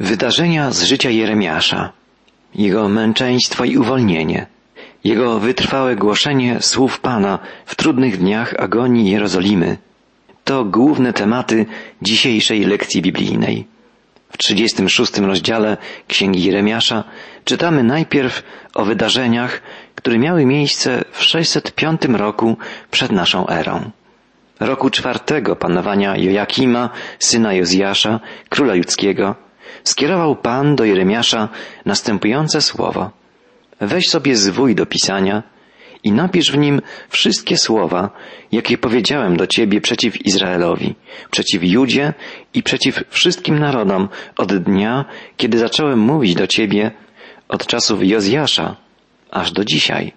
Wydarzenia z życia Jeremiasza, jego męczeństwo i uwolnienie, jego wytrwałe głoszenie słów Pana w trudnych dniach agonii Jerozolimy to główne tematy dzisiejszej lekcji biblijnej. W 36 rozdziale Księgi Jeremiasza czytamy najpierw o wydarzeniach, które miały miejsce w 605 roku przed naszą erą. Roku czwartego panowania Jojakima, syna Jozjasza, króla judzkiego, skierował Pan do Jeremiasza następujące słowo. Weź sobie zwój do pisania i napisz w nim wszystkie słowa, jakie powiedziałem do Ciebie przeciw Izraelowi, przeciw Judzie i przeciw wszystkim narodom od dnia, kiedy zacząłem mówić do Ciebie od czasów Jozjasza aż do dzisiaj.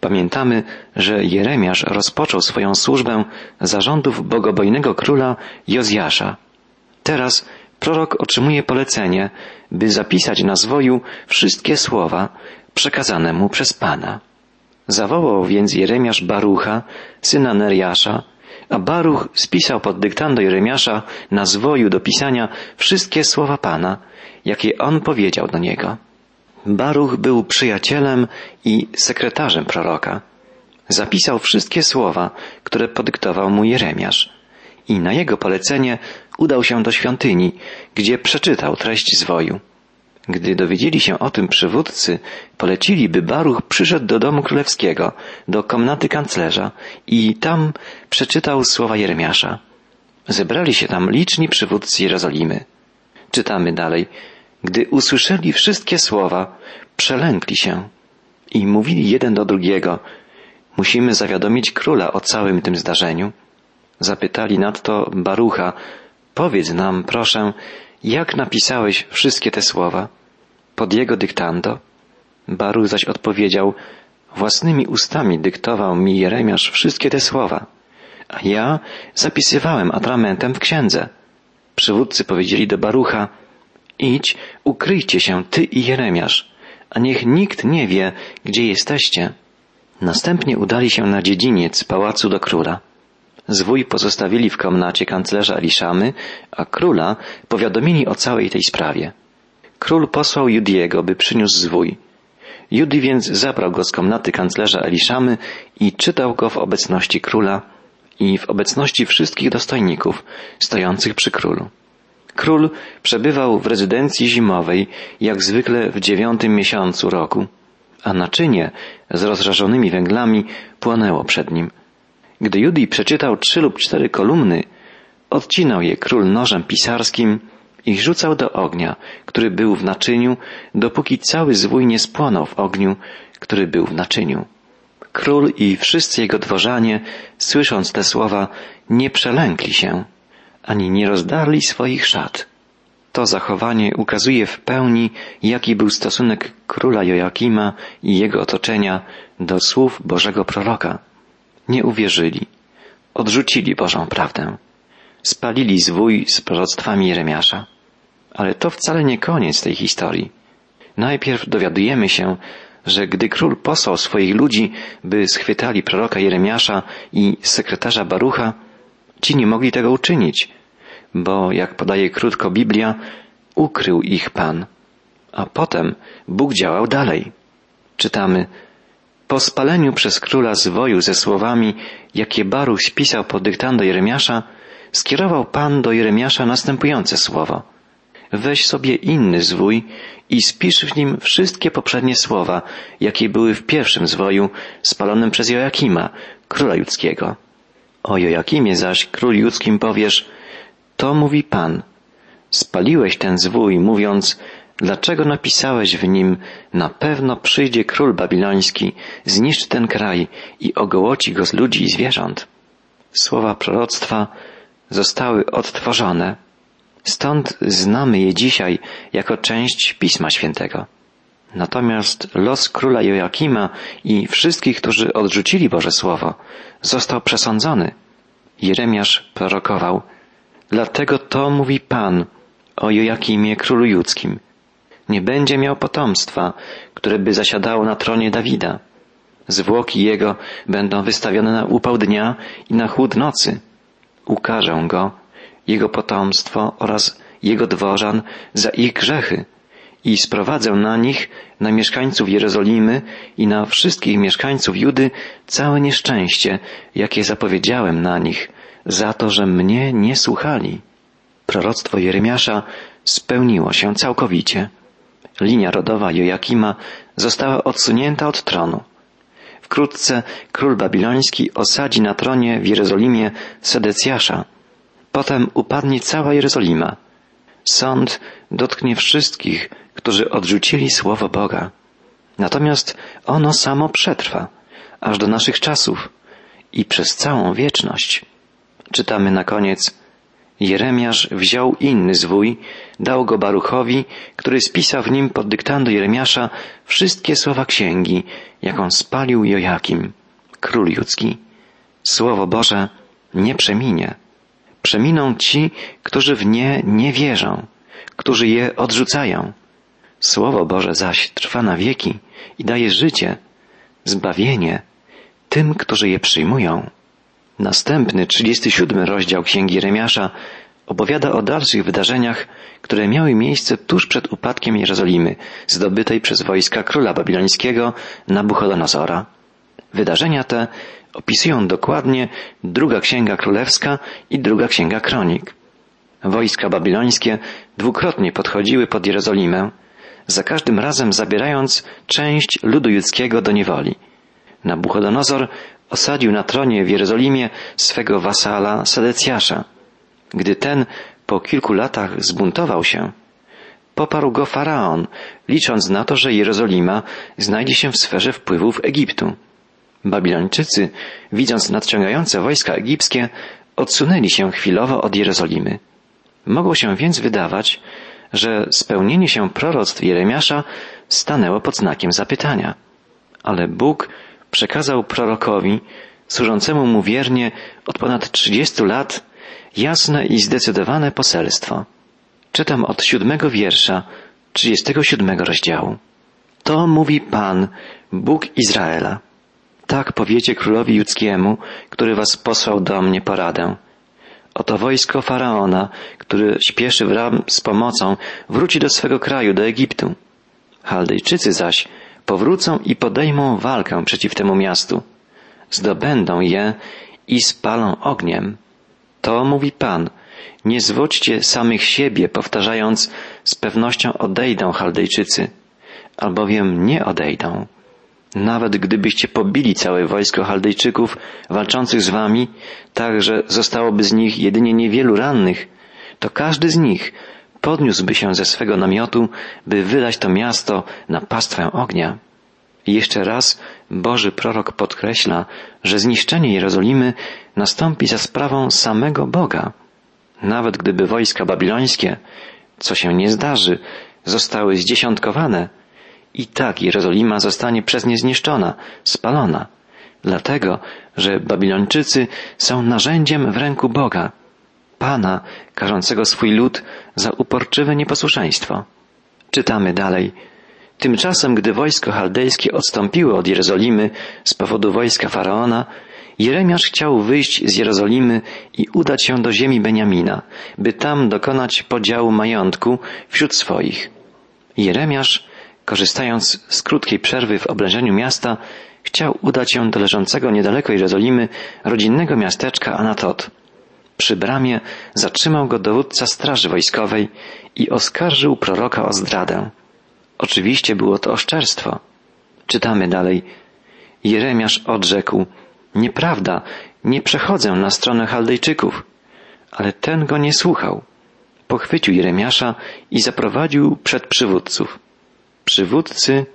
Pamiętamy, że Jeremiasz rozpoczął swoją służbę zarządów bogobojnego króla Jozjasza. Teraz prorok otrzymuje polecenie, by zapisać na zwoju wszystkie słowa przekazane mu przez Pana. Zawołał więc Jeremiasz Barucha, syna Neriasza, a Baruch spisał pod dyktando Jeremiasza na zwoju do pisania wszystkie słowa Pana, jakie on powiedział do niego. Baruch był przyjacielem i sekretarzem proroka. Zapisał wszystkie słowa, które podyktował mu Jeremiasz i na jego polecenie udał się do świątyni, gdzie przeczytał treść zwoju. Gdy dowiedzieli się o tym przywódcy, polecili, by Baruch przyszedł do domu królewskiego, do komnaty kanclerza i tam przeczytał słowa Jeremiasza. Zebrali się tam liczni przywódcy Jerozolimy. Czytamy dalej. Gdy usłyszeli wszystkie słowa, przelękli się i mówili jeden do drugiego, musimy zawiadomić króla o całym tym zdarzeniu. Zapytali nadto Barucha, powiedz nam, proszę, jak napisałeś wszystkie te słowa? Pod jego dyktando? Baruch zaś odpowiedział, własnymi ustami dyktował mi Jeremiasz wszystkie te słowa, a ja zapisywałem atramentem w księdze. Przywódcy powiedzieli do Barucha, idź, ukryjcie się, ty i Jeremiasz, a niech nikt nie wie, gdzie jesteście. Następnie udali się na dziedziniec pałacu do króla. Zwój pozostawili w komnacie kanclerza Eliszamy, a króla powiadomili o całej tej sprawie. Król posłał Judiego, by przyniósł zwój. Judi więc zabrał go z komnaty kanclerza Eliszamy i czytał go w obecności króla i w obecności wszystkich dostojników stojących przy królu. Król przebywał w rezydencji zimowej, jak zwykle w dziewiątym miesiącu roku, a naczynie z rozrażonymi węglami płonęło przed nim. Gdy Judij przeczytał trzy lub cztery kolumny, odcinał je król nożem pisarskim i rzucał do ognia, który był w naczyniu, dopóki cały zwój nie spłonął w ogniu, który był w naczyniu. Król i wszyscy jego dworzanie, słysząc te słowa, nie przelękli się, ani nie rozdarli swoich szat. To zachowanie ukazuje w pełni, jaki był stosunek króla Joakima i jego otoczenia do słów Bożego proroka nie uwierzyli, odrzucili Bożą prawdę, spalili zwój z proroctwami Jeremiasza. Ale to wcale nie koniec tej historii. Najpierw dowiadujemy się, że gdy król posłał swoich ludzi, by schwytali proroka Jeremiasza i sekretarza Barucha, ci nie mogli tego uczynić, bo, jak podaje krótko Biblia, ukrył ich Pan. A potem Bóg działał dalej. Czytamy, po spaleniu przez króla zwoju ze słowami, jakie Baruch spisał pod dyktando Jeremiasza, skierował Pan do Jeremiasza następujące słowo. Weź sobie inny zwój i spisz w nim wszystkie poprzednie słowa, jakie były w pierwszym zwoju spalonym przez Joakima, króla judzkiego. O Joakimie zaś, król judzkim powiesz, to mówi Pan. Spaliłeś ten zwój, mówiąc, Dlaczego napisałeś w nim, na pewno przyjdzie król babiloński, zniszczy ten kraj i ogołoci go z ludzi i zwierząt? Słowa proroctwa zostały odtworzone. Stąd znamy je dzisiaj jako część Pisma Świętego. Natomiast los króla Joakima i wszystkich, którzy odrzucili Boże Słowo, został przesądzony. Jeremiasz prorokował, dlatego to mówi Pan o Joakimie królu judzkim nie będzie miał potomstwa, które by zasiadało na tronie Dawida. Zwłoki jego będą wystawione na upał dnia i na chłód nocy. Ukażę go, jego potomstwo oraz jego dworzan za ich grzechy i sprowadzę na nich, na mieszkańców Jerozolimy i na wszystkich mieszkańców Judy całe nieszczęście, jakie zapowiedziałem na nich, za to, że mnie nie słuchali. Proroctwo Jeremiasza spełniło się całkowicie. Linia rodowa Joakima została odsunięta od tronu. Wkrótce król babiloński osadzi na tronie w Jerozolimie Sedecjasza. Potem upadnie cała Jerozolima. Sąd dotknie wszystkich, którzy odrzucili słowo Boga. Natomiast ono samo przetrwa, aż do naszych czasów i przez całą wieczność. Czytamy na koniec, Jeremiasz wziął inny zwój, dał go Baruchowi, który spisał w nim pod dyktando Jeremiasza wszystkie słowa księgi, jaką spalił Jojakim, król judzki. Słowo Boże nie przeminie. Przeminą ci, którzy w nie nie wierzą, którzy je odrzucają. Słowo Boże zaś trwa na wieki i daje życie, zbawienie tym, którzy je przyjmują. Następny, 37 rozdział Księgi Jeremiasza opowiada o dalszych wydarzeniach, które miały miejsce tuż przed upadkiem Jerozolimy, zdobytej przez wojska króla babilońskiego Nabuchodonozora. Wydarzenia te opisują dokładnie druga księga królewska i druga księga kronik. Wojska babilońskie dwukrotnie podchodziły pod Jerozolimę, za każdym razem zabierając część ludu judzkiego do niewoli. Nabuchodonozor osadził na tronie w Jerozolimie swego wasala Sedecjasza. Gdy ten po kilku latach zbuntował się, poparł go faraon, licząc na to, że Jerozolima znajdzie się w sferze wpływów Egiptu. Babilończycy, widząc nadciągające wojska egipskie, odsunęli się chwilowo od Jerozolimy. Mogło się więc wydawać, że spełnienie się proroctw Jeremiasza stanęło pod znakiem zapytania. Ale Bóg przekazał prorokowi, służącemu mu wiernie od ponad trzydziestu lat, jasne i zdecydowane poselstwo. Czytam od siódmego wiersza trzydziestego siódmego rozdziału. To mówi Pan, Bóg Izraela. Tak powiecie królowi judzkiemu, który was posłał do mnie poradę. Oto wojsko Faraona, który śpieszy w ram z pomocą, wróci do swego kraju, do Egiptu. Chaldejczycy zaś powrócą i podejmą walkę przeciw temu miastu. Zdobędą je i spalą ogniem. To mówi Pan. Nie zwodźcie samych siebie, powtarzając, z pewnością odejdą Chaldejczycy, albowiem nie odejdą. Nawet gdybyście pobili całe wojsko Chaldejczyków walczących z wami, tak że zostałoby z nich jedynie niewielu rannych, to każdy z nich podniósłby się ze swego namiotu, by wydać to miasto na pastwę ognia. I jeszcze raz Boży prorok podkreśla, że zniszczenie Jerozolimy nastąpi za sprawą samego Boga. Nawet gdyby wojska babilońskie, co się nie zdarzy, zostały zdziesiątkowane, i tak Jerozolima zostanie przez nie zniszczona, spalona, dlatego, że Babilończycy są narzędziem w ręku Boga, Pana, karzącego swój lud za uporczywe nieposłuszeństwo. Czytamy dalej. Tymczasem, gdy wojsko chaldejskie odstąpiło od Jerozolimy z powodu wojska faraona, Jeremiasz chciał wyjść z Jerozolimy i udać się do ziemi Beniamina, by tam dokonać podziału majątku wśród swoich. Jeremiasz, korzystając z krótkiej przerwy w oblężeniu miasta, chciał udać się do leżącego niedaleko Jerozolimy rodzinnego miasteczka Anatot. Przy bramie zatrzymał go dowódca straży wojskowej i oskarżył proroka o zdradę. Oczywiście było to oszczerstwo. Czytamy dalej. Jeremiasz odrzekł, nieprawda, nie przechodzę na stronę Chaldejczyków. Ale ten go nie słuchał. Pochwycił Jeremiasza i zaprowadził przed przywódców. Przywódcy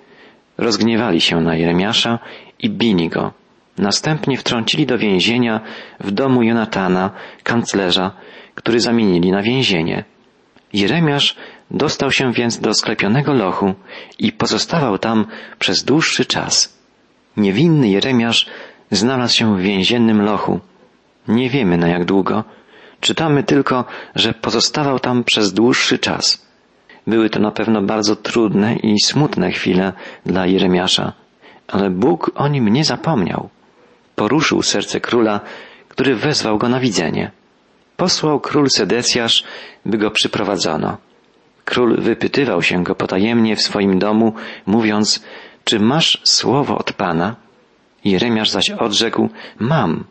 rozgniewali się na Jeremiasza i bili go. Następnie wtrącili do więzienia w domu Jonatana, kanclerza, który zamienili na więzienie. Jeremiasz dostał się więc do sklepionego lochu i pozostawał tam przez dłuższy czas. Niewinny Jeremiasz znalazł się w więziennym lochu. Nie wiemy na jak długo. Czytamy tylko, że pozostawał tam przez dłuższy czas. Były to na pewno bardzo trudne i smutne chwile dla Jeremiasza, ale Bóg o nim nie zapomniał. Poruszył serce króla, który wezwał go na widzenie. posłał król Sedecjasz, by go przyprowadzono. Król wypytywał się go potajemnie w swoim domu, mówiąc, czy masz słowo od Pana? Jeremiasz zaś odrzekł, mam.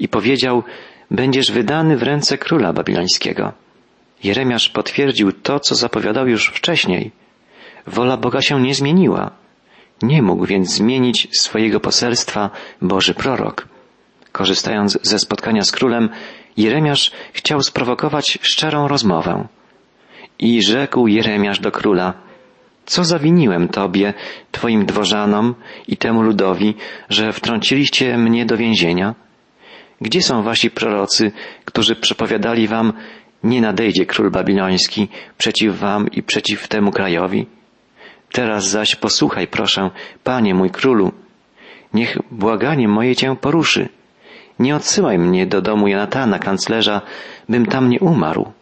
I powiedział, będziesz wydany w ręce króla babilońskiego. Jeremiasz potwierdził to, co zapowiadał już wcześniej. Wola Boga się nie zmieniła. Nie mógł więc zmienić swojego poselstwa Boży prorok. Korzystając ze spotkania z królem, Jeremiasz chciał sprowokować szczerą rozmowę. I rzekł Jeremiasz do króla, co zawiniłem Tobie, Twoim dworzanom i temu ludowi, że wtrąciliście mnie do więzienia? Gdzie są wasi prorocy, którzy przepowiadali wam, nie nadejdzie król babiloński przeciw wam i przeciw temu krajowi? Teraz zaś posłuchaj, proszę, panie mój królu, niech błaganie moje cię poruszy. Nie odsyłaj mnie do domu Jonatana, kanclerza, bym tam nie umarł.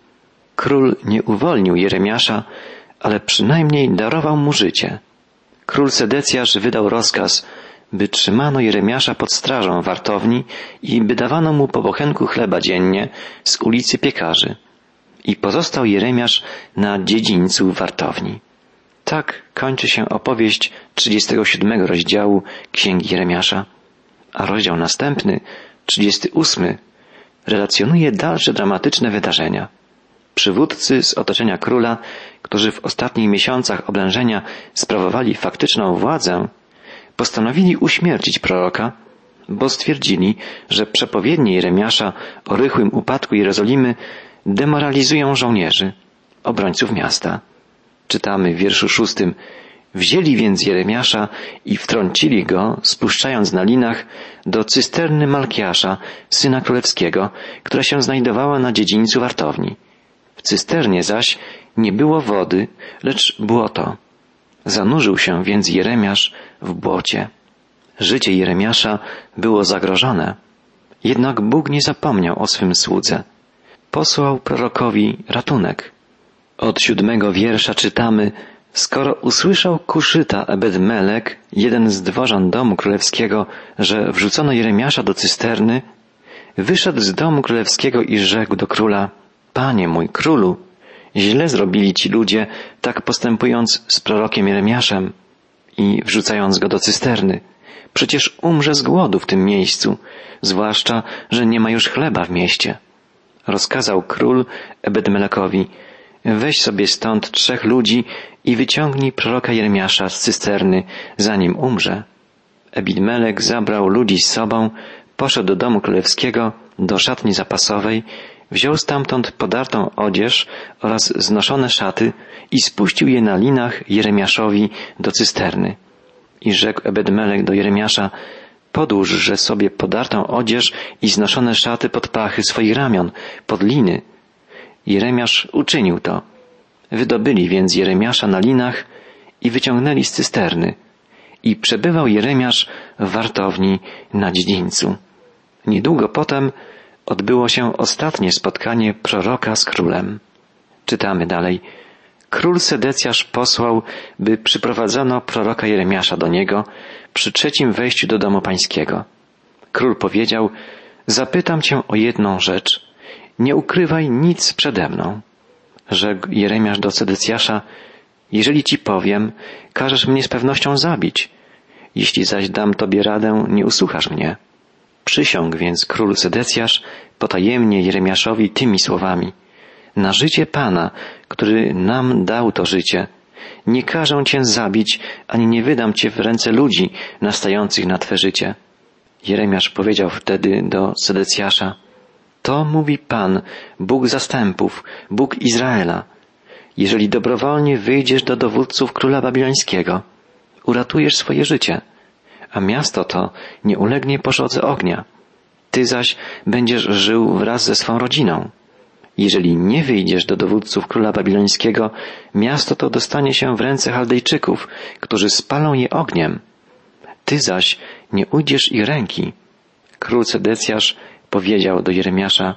Król nie uwolnił Jeremiasza, ale przynajmniej darował mu życie. Król Sedecjasz wydał rozkaz, by trzymano Jeremiasza pod strażą wartowni i by dawano mu po bochenku chleba dziennie z ulicy Piekarzy. I pozostał Jeremiasz na dziedzińcu wartowni. Tak kończy się opowieść 37 rozdziału Księgi Jeremiasza, a rozdział następny, 38, relacjonuje dalsze dramatyczne wydarzenia. Przywódcy z otoczenia króla, którzy w ostatnich miesiącach oblężenia sprawowali faktyczną władzę, postanowili uśmiercić proroka, bo stwierdzili, że przepowiednie Jeremiasza o rychłym upadku Jerozolimy demoralizują żołnierzy, obrońców miasta. Czytamy w wierszu szóstym. Wzięli więc Jeremiasza i wtrącili go, spuszczając na linach, do cysterny Malkiasza, syna królewskiego, która się znajdowała na dziedzińcu wartowni. W cysternie zaś nie było wody, lecz błoto. Zanurzył się więc Jeremiasz w błocie. Życie Jeremiasza było zagrożone. Jednak Bóg nie zapomniał o swym słudze. Posłał prorokowi ratunek. Od siódmego wiersza czytamy, skoro usłyszał Kuszyta Ebedmelek, jeden z dworzan domu królewskiego, że wrzucono Jeremiasza do cysterny, wyszedł z domu królewskiego i rzekł do króla, Panie mój królu, źle zrobili ci ludzie, tak postępując z prorokiem Jeremiaszem i wrzucając go do cysterny. Przecież umrze z głodu w tym miejscu, zwłaszcza, że nie ma już chleba w mieście. Rozkazał król Ebedmelekowi, weź sobie stąd trzech ludzi i wyciągnij proroka Jeremiasza z cysterny, zanim umrze. Ebidmelek zabrał ludzi z sobą, poszedł do domu królewskiego, do szatni zapasowej, wziął stamtąd podartą odzież oraz znoszone szaty i spuścił je na linach Jeremiaszowi do cysterny. I rzekł Ebedmelek do Jeremiasza, podłóżże sobie podartą odzież i znoszone szaty pod pachy swoich ramion, pod liny. Jeremiasz uczynił to. Wydobyli więc Jeremiasza na linach i wyciągnęli z cysterny. I przebywał Jeremiasz w wartowni na dziedzińcu. Niedługo potem odbyło się ostatnie spotkanie proroka z królem. Czytamy dalej. Król Sedecjasz posłał, by przyprowadzono proroka Jeremiasza do niego przy trzecim wejściu do domu pańskiego. Król powiedział, zapytam cię o jedną rzecz. Nie ukrywaj nic przede mną. Rzekł Jeremiasz do Sedecjasza, jeżeli ci powiem, każesz mnie z pewnością zabić. Jeśli zaś dam tobie radę, nie usłuchasz mnie. Przysiągł więc król Sedecjasz potajemnie Jeremiaszowi tymi słowami. Na życie Pana, który nam dał to życie, nie każę Cię zabić, ani nie wydam Cię w ręce ludzi nastających na Twe życie. Jeremiasz powiedział wtedy do Sedecjasza, to mówi Pan, Bóg zastępów, Bóg Izraela. Jeżeli dobrowolnie wyjdziesz do dowódców króla babilońskiego, uratujesz swoje życie a miasto to nie ulegnie poszodze ognia. Ty zaś będziesz żył wraz ze swą rodziną. Jeżeli nie wyjdziesz do dowódców króla babilońskiego, miasto to dostanie się w ręce Chaldejczyków, którzy spalą je ogniem. Ty zaś nie ujdziesz ich ręki. Król Sedecjasz powiedział do Jeremiasza,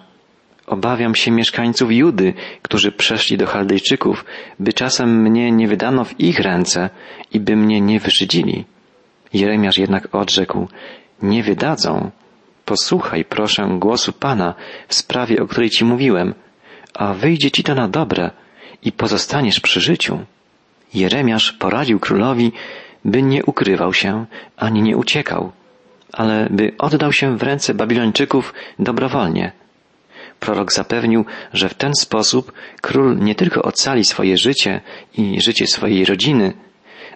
Obawiam się mieszkańców Judy, którzy przeszli do Chaldejczyków, by czasem mnie nie wydano w ich ręce i by mnie nie wyszydzili. Jeremiasz jednak odrzekł, nie wydadzą, posłuchaj proszę głosu Pana w sprawie, o której Ci mówiłem, a wyjdzie Ci to na dobre i pozostaniesz przy życiu. Jeremiasz poradził królowi, by nie ukrywał się, ani nie uciekał, ale by oddał się w ręce Babilończyków dobrowolnie. Prorok zapewnił, że w ten sposób król nie tylko ocali swoje życie i życie swojej rodziny,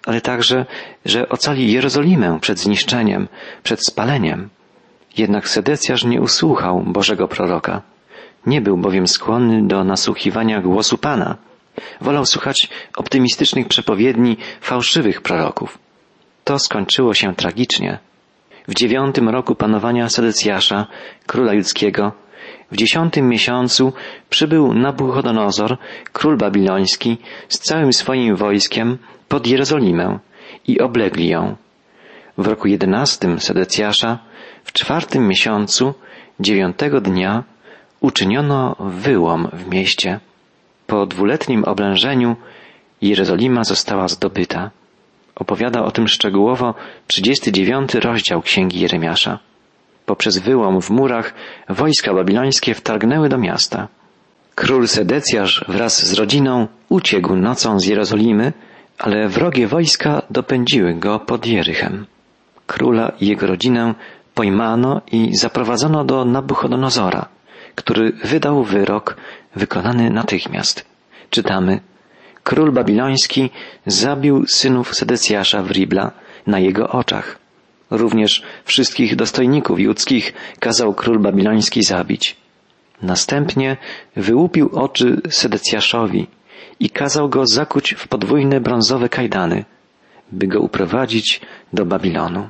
ale także, że ocali Jerozolimę przed zniszczeniem, przed spaleniem. Jednak Sedecjasz nie usłuchał Bożego proroka. Nie był bowiem skłonny do nasłuchiwania głosu Pana. Wolał słuchać optymistycznych przepowiedni fałszywych proroków. To skończyło się tragicznie. W dziewiątym roku panowania Sedecjasza, króla judzkiego, w dziesiątym miesiącu przybył Nabuchodonozor, król babiloński, z całym swoim wojskiem pod Jerozolimę i oblegli ją. W roku jedenastym Sedecjasza, w czwartym miesiącu, dziewiątego dnia, uczyniono wyłom w mieście. Po dwuletnim oblężeniu Jerozolima została zdobyta. Opowiada o tym szczegółowo 39 rozdział Księgi Jeremiasza. Poprzez wyłom w murach wojska babilońskie wtargnęły do miasta. Król Sedecjasz wraz z rodziną uciekł nocą z Jerozolimy, ale wrogie wojska dopędziły go pod Jerychem. Króla i jego rodzinę pojmano i zaprowadzono do Nabuchodonozora, który wydał wyrok wykonany natychmiast. Czytamy Król babiloński zabił synów Sedecjasza w Ribla na jego oczach. Również wszystkich dostojników judzkich kazał król babiloński zabić. Następnie wyłupił oczy Sedecjaszowi i kazał go zakuć w podwójne brązowe kajdany, by go uprowadzić do Babilonu.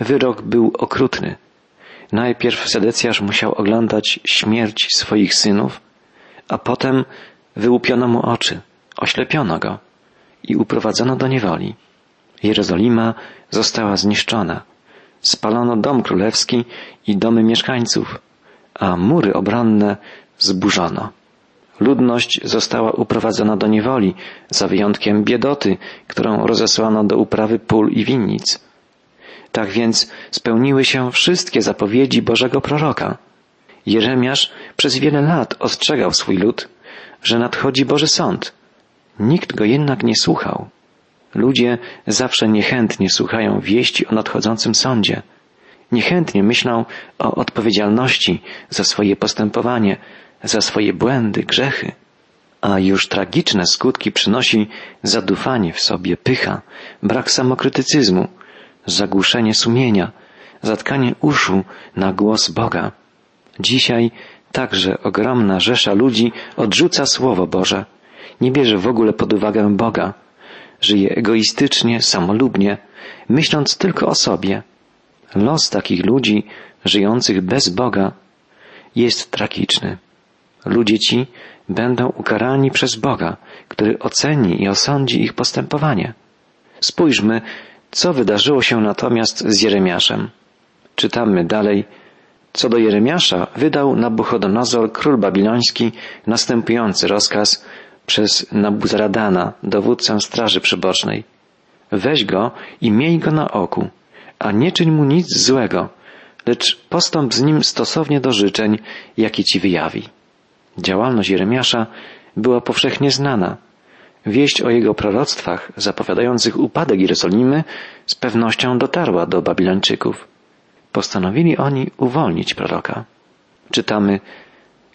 Wyrok był okrutny. Najpierw Sedecjasz musiał oglądać śmierć swoich synów, a potem wyłupiono mu oczy, oślepiono go i uprowadzono do niewoli. Jerozolima została zniszczona. Spalono dom królewski i domy mieszkańców, a mury obronne zburzono. Ludność została uprowadzona do niewoli, za wyjątkiem biedoty, którą rozesłano do uprawy pól i winnic. Tak więc spełniły się wszystkie zapowiedzi Bożego proroka. Jeremiasz przez wiele lat ostrzegał swój lud, że nadchodzi Boży Sąd. Nikt go jednak nie słuchał. Ludzie zawsze niechętnie słuchają wieści o nadchodzącym sądzie. Niechętnie myślą o odpowiedzialności za swoje postępowanie, za swoje błędy, grzechy. A już tragiczne skutki przynosi zadufanie w sobie, pycha, brak samokrytycyzmu, zagłuszenie sumienia, zatkanie uszu na głos Boga. Dzisiaj także ogromna rzesza ludzi odrzuca Słowo Boże, nie bierze w ogóle pod uwagę Boga, żyje egoistycznie, samolubnie, myśląc tylko o sobie. Los takich ludzi, żyjących bez Boga, jest tragiczny. Ludzie ci będą ukarani przez Boga, który oceni i osądzi ich postępowanie. Spójrzmy, co wydarzyło się natomiast z Jeremiaszem. Czytamy dalej. Co do Jeremiasza, wydał Nabuchodonozor, król babiloński, następujący rozkaz przez Nabuzaradana, dowódcę straży przybocznej. Weź go i miej go na oku, a nie czyń mu nic złego, lecz postąp z nim stosownie do życzeń, jakie ci wyjawi. Działalność Jeremiasza była powszechnie znana. Wieść o jego proroctwach zapowiadających upadek Jerozolimy z pewnością dotarła do Babilończyków. Postanowili oni uwolnić proroka. Czytamy,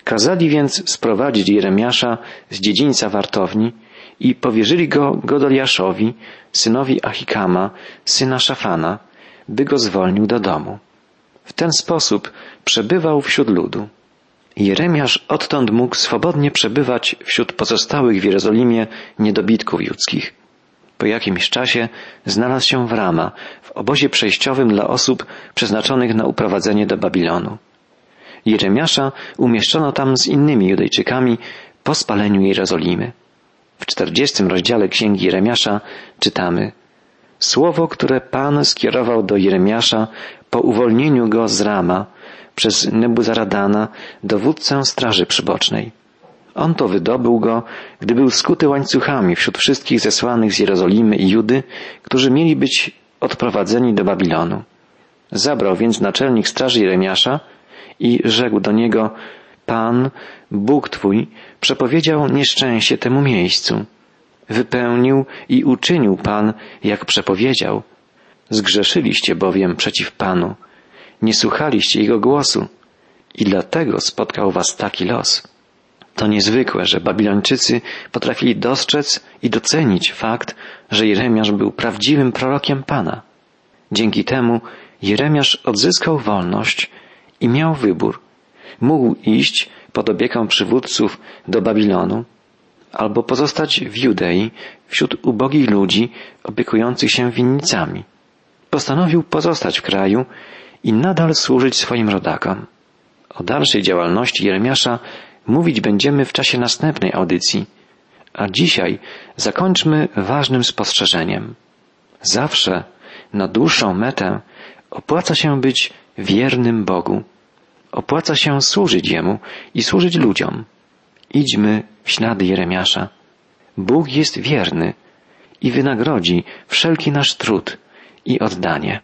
kazali więc sprowadzić Jeremiasza z dziedzińca wartowni i powierzyli go Godoliaszowi, synowi Achikama, syna Szafana, by go zwolnił do domu. W ten sposób przebywał wśród ludu. Jeremiasz odtąd mógł swobodnie przebywać wśród pozostałych w Jerozolimie niedobitków judzkich. Po jakimś czasie znalazł się w Rama, w obozie przejściowym dla osób przeznaczonych na uprowadzenie do Babilonu. Jeremiasza umieszczono tam z innymi Judejczykami po spaleniu Jerozolimy. W czterdziestym rozdziale Księgi Jeremiasza czytamy Słowo, które Pan skierował do Jeremiasza po uwolnieniu go z Rama przez Nebuzaradana, dowódcę straży przybocznej. On to wydobył go, gdy był skuty łańcuchami wśród wszystkich zesłanych z Jerozolimy i Judy, którzy mieli być odprowadzeni do Babilonu. Zabrał więc naczelnik straży Jeremiasza i rzekł do niego, Pan, Bóg Twój, przepowiedział nieszczęście temu miejscu. Wypełnił i uczynił Pan, jak przepowiedział. Zgrzeszyliście bowiem przeciw Panu. Nie słuchaliście Jego głosu i dlatego spotkał was taki los. To niezwykłe, że Babilończycy potrafili dostrzec i docenić fakt, że Jeremiasz był prawdziwym prorokiem Pana. Dzięki temu Jeremiasz odzyskał wolność i miał wybór. Mógł iść pod opieką przywódców do Babilonu, albo pozostać w Judei wśród ubogich ludzi opiekujących się winnicami. Postanowił pozostać w kraju i nadal służyć swoim rodakom. O dalszej działalności Jeremiasza mówić będziemy w czasie następnej audycji, a dzisiaj zakończmy ważnym spostrzeżeniem. Zawsze na dłuższą metę opłaca się być wiernym Bogu. Opłaca się służyć Jemu i służyć ludziom. Idźmy w ślady Jeremiasza. Bóg jest wierny i wynagrodzi wszelki nasz trud i oddanie.